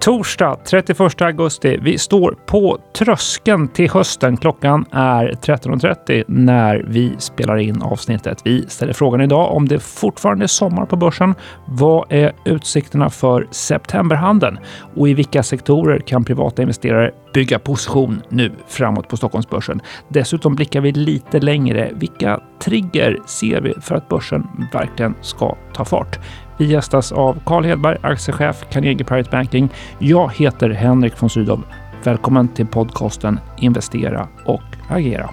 Torsdag 31 augusti. Vi står på tröskeln till hösten. Klockan är 13.30 när vi spelar in avsnittet. Vi ställer frågan idag om det fortfarande är sommar på börsen. Vad är utsikterna för septemberhandeln och i vilka sektorer kan privata investerare bygga position nu framåt på Stockholmsbörsen? Dessutom blickar vi lite längre. Vilka trigger ser vi för att börsen verkligen ska ta fart? Vi gästas av Carl Hedberg, aktiechef Carnegie Private Banking. Jag heter Henrik von Sydow. Välkommen till podcasten Investera och agera.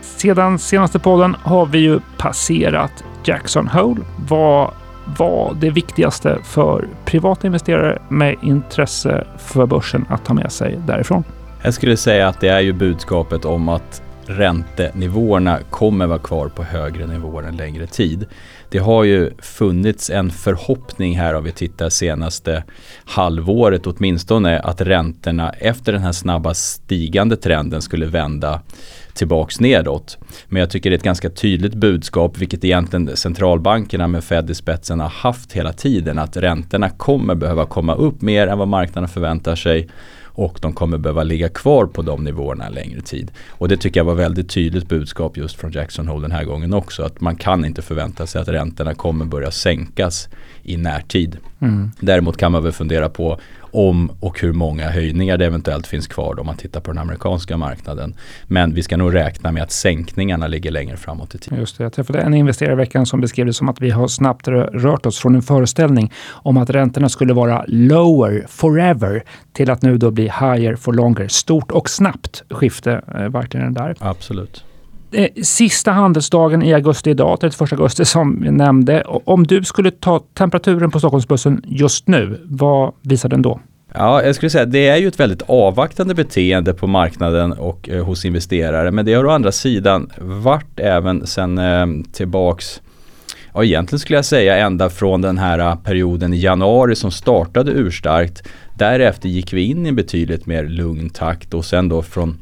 Sedan senaste podden har vi ju passerat Jackson Hole. Vad var det viktigaste för privata investerare med intresse för börsen att ta med sig därifrån? Jag skulle säga att det är ju budskapet om att räntenivåerna kommer vara kvar på högre nivåer en längre tid. Det har ju funnits en förhoppning här om vi tittar senaste halvåret åtminstone att räntorna efter den här snabba stigande trenden skulle vända tillbaks nedåt. Men jag tycker det är ett ganska tydligt budskap, vilket egentligen centralbankerna med Fed i spetsen har haft hela tiden, att räntorna kommer behöva komma upp mer än vad marknaden förväntar sig och de kommer behöva ligga kvar på de nivåerna en längre tid. Och det tycker jag var väldigt tydligt budskap just från Jackson Hole den här gången också. Att man kan inte förvänta sig att räntorna kommer börja sänkas i närtid. Mm. Däremot kan man väl fundera på om och hur många höjningar det eventuellt finns kvar om man tittar på den amerikanska marknaden. Men vi ska nog räkna med att sänkningarna ligger längre framåt i tiden. Just det, jag träffade en investerare i veckan som beskrev det som att vi har snabbt rört oss från en föreställning om att räntorna skulle vara lower forever till att nu då bli higher for longer. Stort och snabbt skifte, eh, verkligen där. Absolut. Eh, sista handelsdagen i augusti idag, 31 augusti som jag nämnde. Om du skulle ta temperaturen på Stockholmsbörsen just nu, vad visar den då? Ja, jag skulle säga att det är ju ett väldigt avvaktande beteende på marknaden och eh, hos investerare. Men det har å andra sidan varit även sen eh, tillbaks Ja, egentligen skulle jag säga ända från den här eh, perioden i januari som startade urstarkt. Därefter gick vi in i en betydligt mer lugn takt och sen då från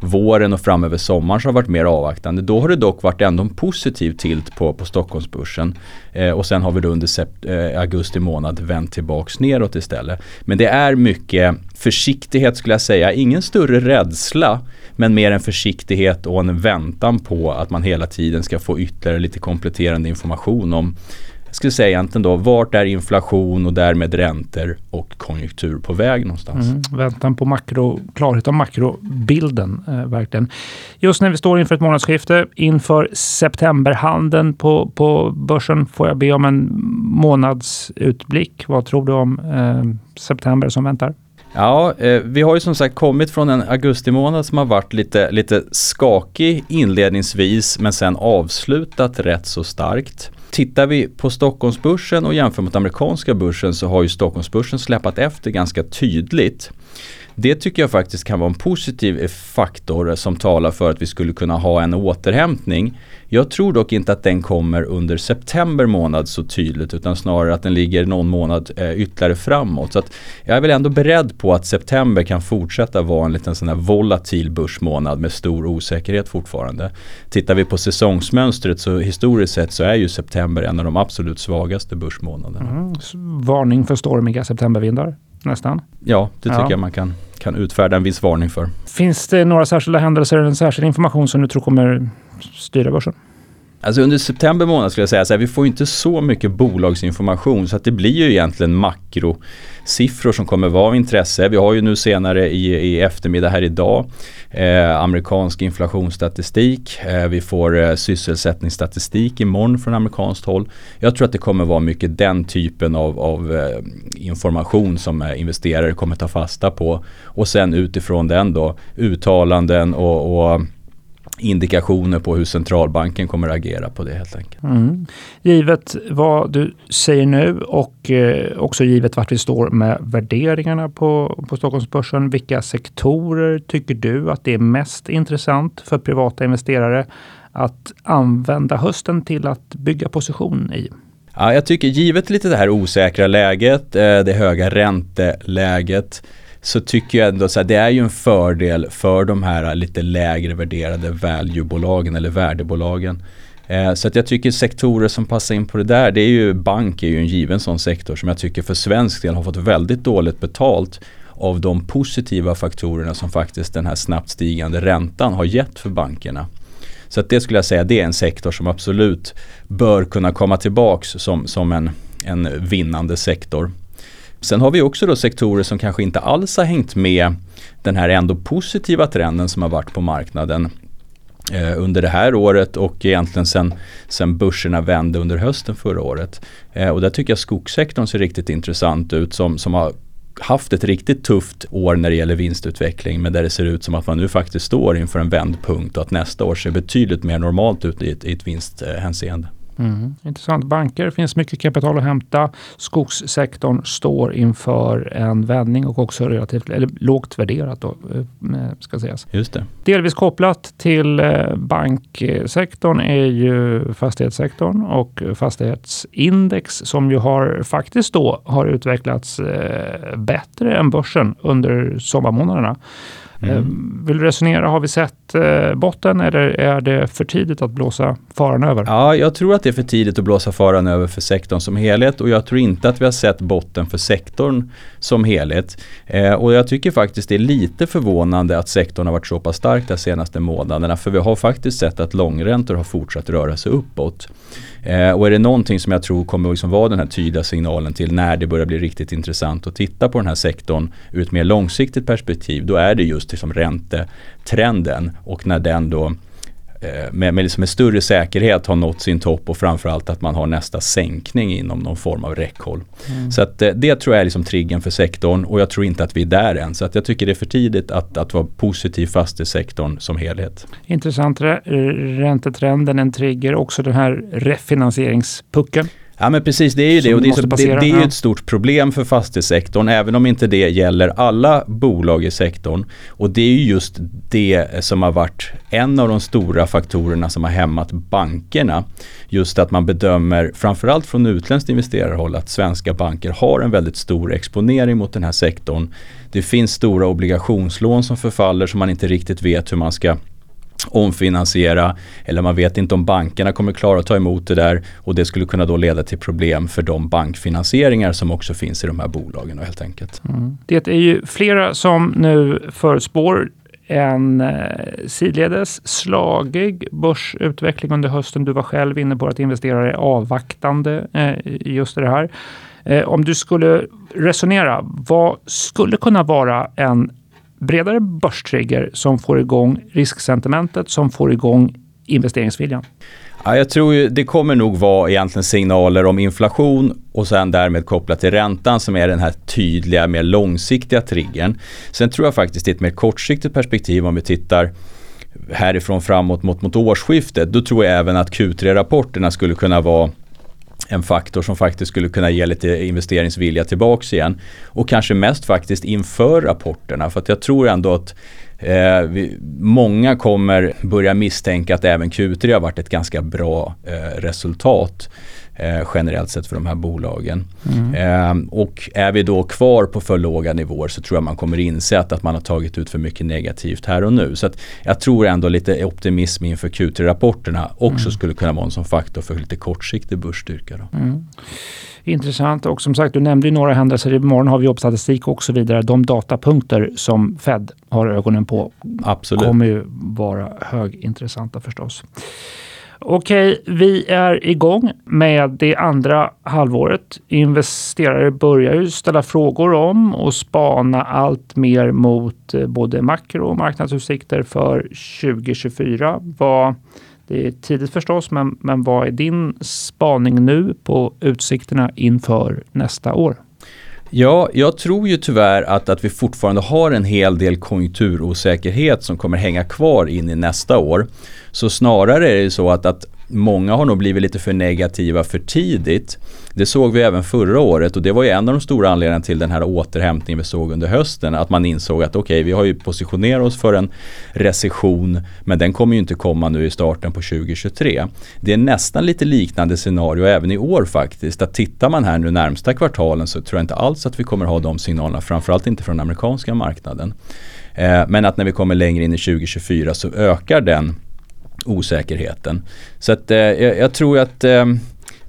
våren och framöver sommaren som har varit mer avvaktande. Då har det dock varit ändå en positiv tilt på, på Stockholmsbörsen. Eh, och sen har vi då under sept, eh, augusti månad vänt tillbaks neråt istället. Men det är mycket försiktighet skulle jag säga. Ingen större rädsla men mer en försiktighet och en väntan på att man hela tiden ska få ytterligare lite kompletterande information om skulle säga egentligen då, vart är inflation och därmed räntor och konjunktur på väg någonstans? Mm, väntan på makro, klarhet om makrobilden, eh, verkligen. Just när vi står inför ett månadsskifte, inför septemberhandeln på, på börsen, får jag be om en månadsutblick. Vad tror du om eh, september som väntar? Ja, eh, vi har ju som sagt kommit från en augusti månad som har varit lite, lite skakig inledningsvis men sen avslutat rätt så starkt. Tittar vi på Stockholmsbörsen och jämför mot amerikanska börsen så har ju Stockholmsbörsen släpat efter ganska tydligt. Det tycker jag faktiskt kan vara en positiv faktor som talar för att vi skulle kunna ha en återhämtning. Jag tror dock inte att den kommer under september månad så tydligt utan snarare att den ligger någon månad eh, ytterligare framåt. Så jag är väl ändå beredd på att september kan fortsätta vara en liten sån här volatil börsmånad med stor osäkerhet fortfarande. Tittar vi på säsongsmönstret så historiskt sett så är ju september en av de absolut svagaste börsmånaderna. Mm. Varning för stormiga septembervindar nästan. Ja, det tycker ja. jag man kan, kan utfärda en viss varning för. Finns det några särskilda händelser eller särskild information som du tror kommer styra börsen? Alltså under september månad skulle jag säga så här, vi får inte så mycket bolagsinformation så att det blir ju egentligen makrosiffror som kommer vara av intresse. Vi har ju nu senare i, i eftermiddag här idag eh, amerikansk inflationsstatistik. Eh, vi får eh, sysselsättningsstatistik imorgon från amerikanskt håll. Jag tror att det kommer vara mycket den typen av, av eh, information som eh, investerare kommer ta fasta på och sen utifrån den då uttalanden och, och indikationer på hur centralbanken kommer att agera på det helt enkelt. Mm. Givet vad du säger nu och eh, också givet vart vi står med värderingarna på, på Stockholmsbörsen. Vilka sektorer tycker du att det är mest intressant för privata investerare att använda hösten till att bygga position i? Ja, jag tycker givet lite det här osäkra läget, eh, det höga ränteläget så tycker jag ändå att det är ju en fördel för de här lite lägre värderade valuebolagen eller värdebolagen. Eh, så att jag tycker sektorer som passar in på det där, det är ju bank är ju en given sån sektor som jag tycker för svensk del har fått väldigt dåligt betalt av de positiva faktorerna som faktiskt den här snabbt stigande räntan har gett för bankerna. Så att det skulle jag säga, det är en sektor som absolut bör kunna komma tillbaks som, som en, en vinnande sektor. Sen har vi också då sektorer som kanske inte alls har hängt med den här ändå positiva trenden som har varit på marknaden eh, under det här året och egentligen sen, sen börserna vände under hösten förra året. Eh, och där tycker jag skogssektorn ser riktigt intressant ut som, som har haft ett riktigt tufft år när det gäller vinstutveckling men där det ser ut som att man nu faktiskt står inför en vändpunkt och att nästa år ser betydligt mer normalt ut i ett, i ett vinsthänseende. Mm. Intressant. Banker finns mycket kapital att hämta. Skogssektorn står inför en vändning och också relativt eller lågt värderat. Då, eh, ska sägas. Just det. Delvis kopplat till eh, banksektorn är ju fastighetssektorn och fastighetsindex som ju har faktiskt då har utvecklats eh, bättre än börsen under sommarmånaderna. Mm. Eh, vill du resonera, har vi sett eh, botten eller är det för tidigt att blåsa faran över? Ja, jag tror att det är för tidigt att blåsa faran över för sektorn som helhet och jag tror inte att vi har sett botten för sektorn som helhet. Eh, och jag tycker faktiskt det är lite förvånande att sektorn har varit så pass stark de senaste månaderna för vi har faktiskt sett att långräntor har fortsatt röra sig uppåt. Eh, och är det någonting som jag tror kommer liksom vara den här tydliga signalen till när det börjar bli riktigt intressant att titta på den här sektorn ur ett mer långsiktigt perspektiv, då är det just liksom räntetrenden och när den då Eh, med, med, liksom med större säkerhet har nått sin topp och framförallt att man har nästa sänkning inom någon form av räckhåll. Mm. Så att eh, det tror jag är liksom triggen för sektorn och jag tror inte att vi är där än. Så att jag tycker det är för tidigt att, att vara positiv fastighetssektorn som helhet. Intressant. Räntetrenden, en trigger, också den här refinansieringspucken. Ja men precis, det är ju det och det är, så, det, det är ett stort problem för fastighetssektorn även om inte det gäller alla bolag i sektorn. Och det är ju just det som har varit en av de stora faktorerna som har hämmat bankerna. Just att man bedömer, framförallt från utländskt investerarhåll, att svenska banker har en väldigt stor exponering mot den här sektorn. Det finns stora obligationslån som förfaller som man inte riktigt vet hur man ska omfinansiera eller man vet inte om bankerna kommer klara att ta emot det där och det skulle kunna då leda till problem för de bankfinansieringar som också finns i de här bolagen helt enkelt. Mm. Det är ju flera som nu förutspår en eh, sidledes slagig börsutveckling under hösten. Du var själv inne på att investerare är avvaktande eh, just det här. Eh, om du skulle resonera, vad skulle kunna vara en bredare börstrigger som får igång risksentimentet, som får igång investeringsviljan? Ja, jag tror ju det kommer nog vara egentligen signaler om inflation och sen därmed kopplat till räntan som är den här tydliga, mer långsiktiga triggern. Sen tror jag faktiskt i ett mer kortsiktigt perspektiv om vi tittar härifrån framåt mot, mot årsskiftet, då tror jag även att Q3-rapporterna skulle kunna vara en faktor som faktiskt skulle kunna ge lite investeringsvilja tillbaks igen. Och kanske mest faktiskt inför rapporterna för att jag tror ändå att eh, vi, många kommer börja misstänka att även Q3 har varit ett ganska bra eh, resultat eh, generellt sett för de här bolagen. Mm. Eh, och är vi då kvar på för låga nivåer så tror jag man kommer inse att, att man har tagit ut för mycket negativt här och nu. Så att jag tror ändå lite optimism inför Q3-rapporterna också mm. skulle kunna vara en sån faktor för lite kortsiktig börsstyrka. Mm. Intressant och som sagt, du nämnde ju några händelser. Imorgon har vi jobbstatistik och så vidare. De datapunkter som Fed har ögonen på Absolut. kommer ju vara högintressanta förstås. Okej, vi är igång med det andra halvåret. Investerare börjar ju ställa frågor om och spana allt mer mot eh, både makro och marknadsutsikter för 2024. Vad, det är tidigt förstås, men, men vad är din spaning nu på utsikterna inför nästa år? Ja, jag tror ju tyvärr att, att vi fortfarande har en hel del konjunkturosäkerhet som kommer hänga kvar in i nästa år. Så snarare är det så att, att många har nog blivit lite för negativa för tidigt. Det såg vi även förra året och det var ju en av de stora anledningarna till den här återhämtningen vi såg under hösten. Att man insåg att okej, okay, vi har ju positionerat oss för en recession men den kommer ju inte komma nu i starten på 2023. Det är nästan lite liknande scenario även i år faktiskt. Att tittar man här nu närmsta kvartalen så tror jag inte alls att vi kommer ha de signalerna, framförallt inte från den amerikanska marknaden. Eh, men att när vi kommer längre in i 2024 så ökar den osäkerheten. Så att, eh, jag, jag, tror att eh,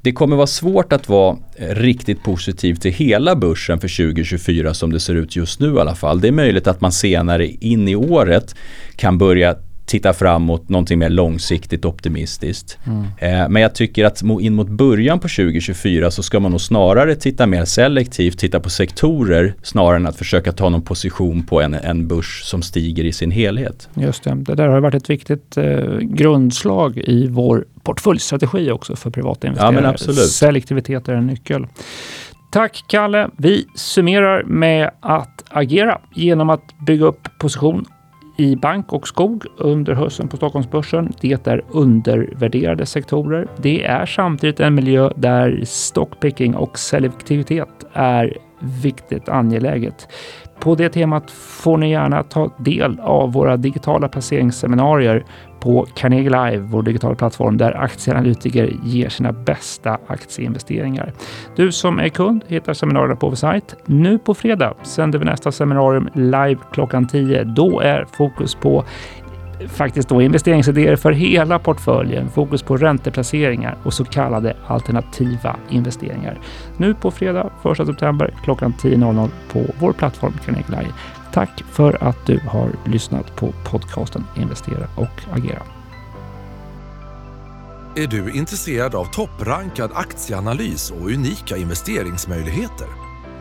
det kommer vara svårt att vara eh, riktigt positiv till hela börsen för 2024 som det ser ut just nu i alla fall. Det är möjligt att man senare in i året kan börja titta framåt, någonting mer långsiktigt optimistiskt. Mm. Eh, men jag tycker att in mot början på 2024 så ska man nog snarare titta mer selektivt, titta på sektorer snarare än att försöka ta någon position på en, en börs som stiger i sin helhet. Just det, det där har varit ett viktigt eh, grundslag i vår portföljstrategi också för privata investerare. Ja. Selektivitet är en nyckel. Tack Kalle. Vi summerar med att agera genom att bygga upp position i bank och skog under hösten på Stockholmsbörsen. Det är undervärderade sektorer. Det är samtidigt en miljö där stockpicking och selektivitet är viktigt angeläget. På det temat får ni gärna ta del av våra digitala placeringsseminarier på Carnegie Live, vår digitala plattform där aktieanalytiker ger sina bästa aktieinvesteringar. Du som är kund hittar seminarierna på vår sajt. Nu på fredag sänder vi nästa seminarium live klockan 10. Då är fokus på faktiskt då investeringsidéer för hela portföljen, fokus på ränteplaceringar och så kallade alternativa investeringar. Nu på fredag 1 september klockan 10.00 på vår plattform Carnegie Live. Tack för att du har lyssnat på podcasten Investera och agera. Är du intresserad av topprankad aktieanalys och unika investeringsmöjligheter?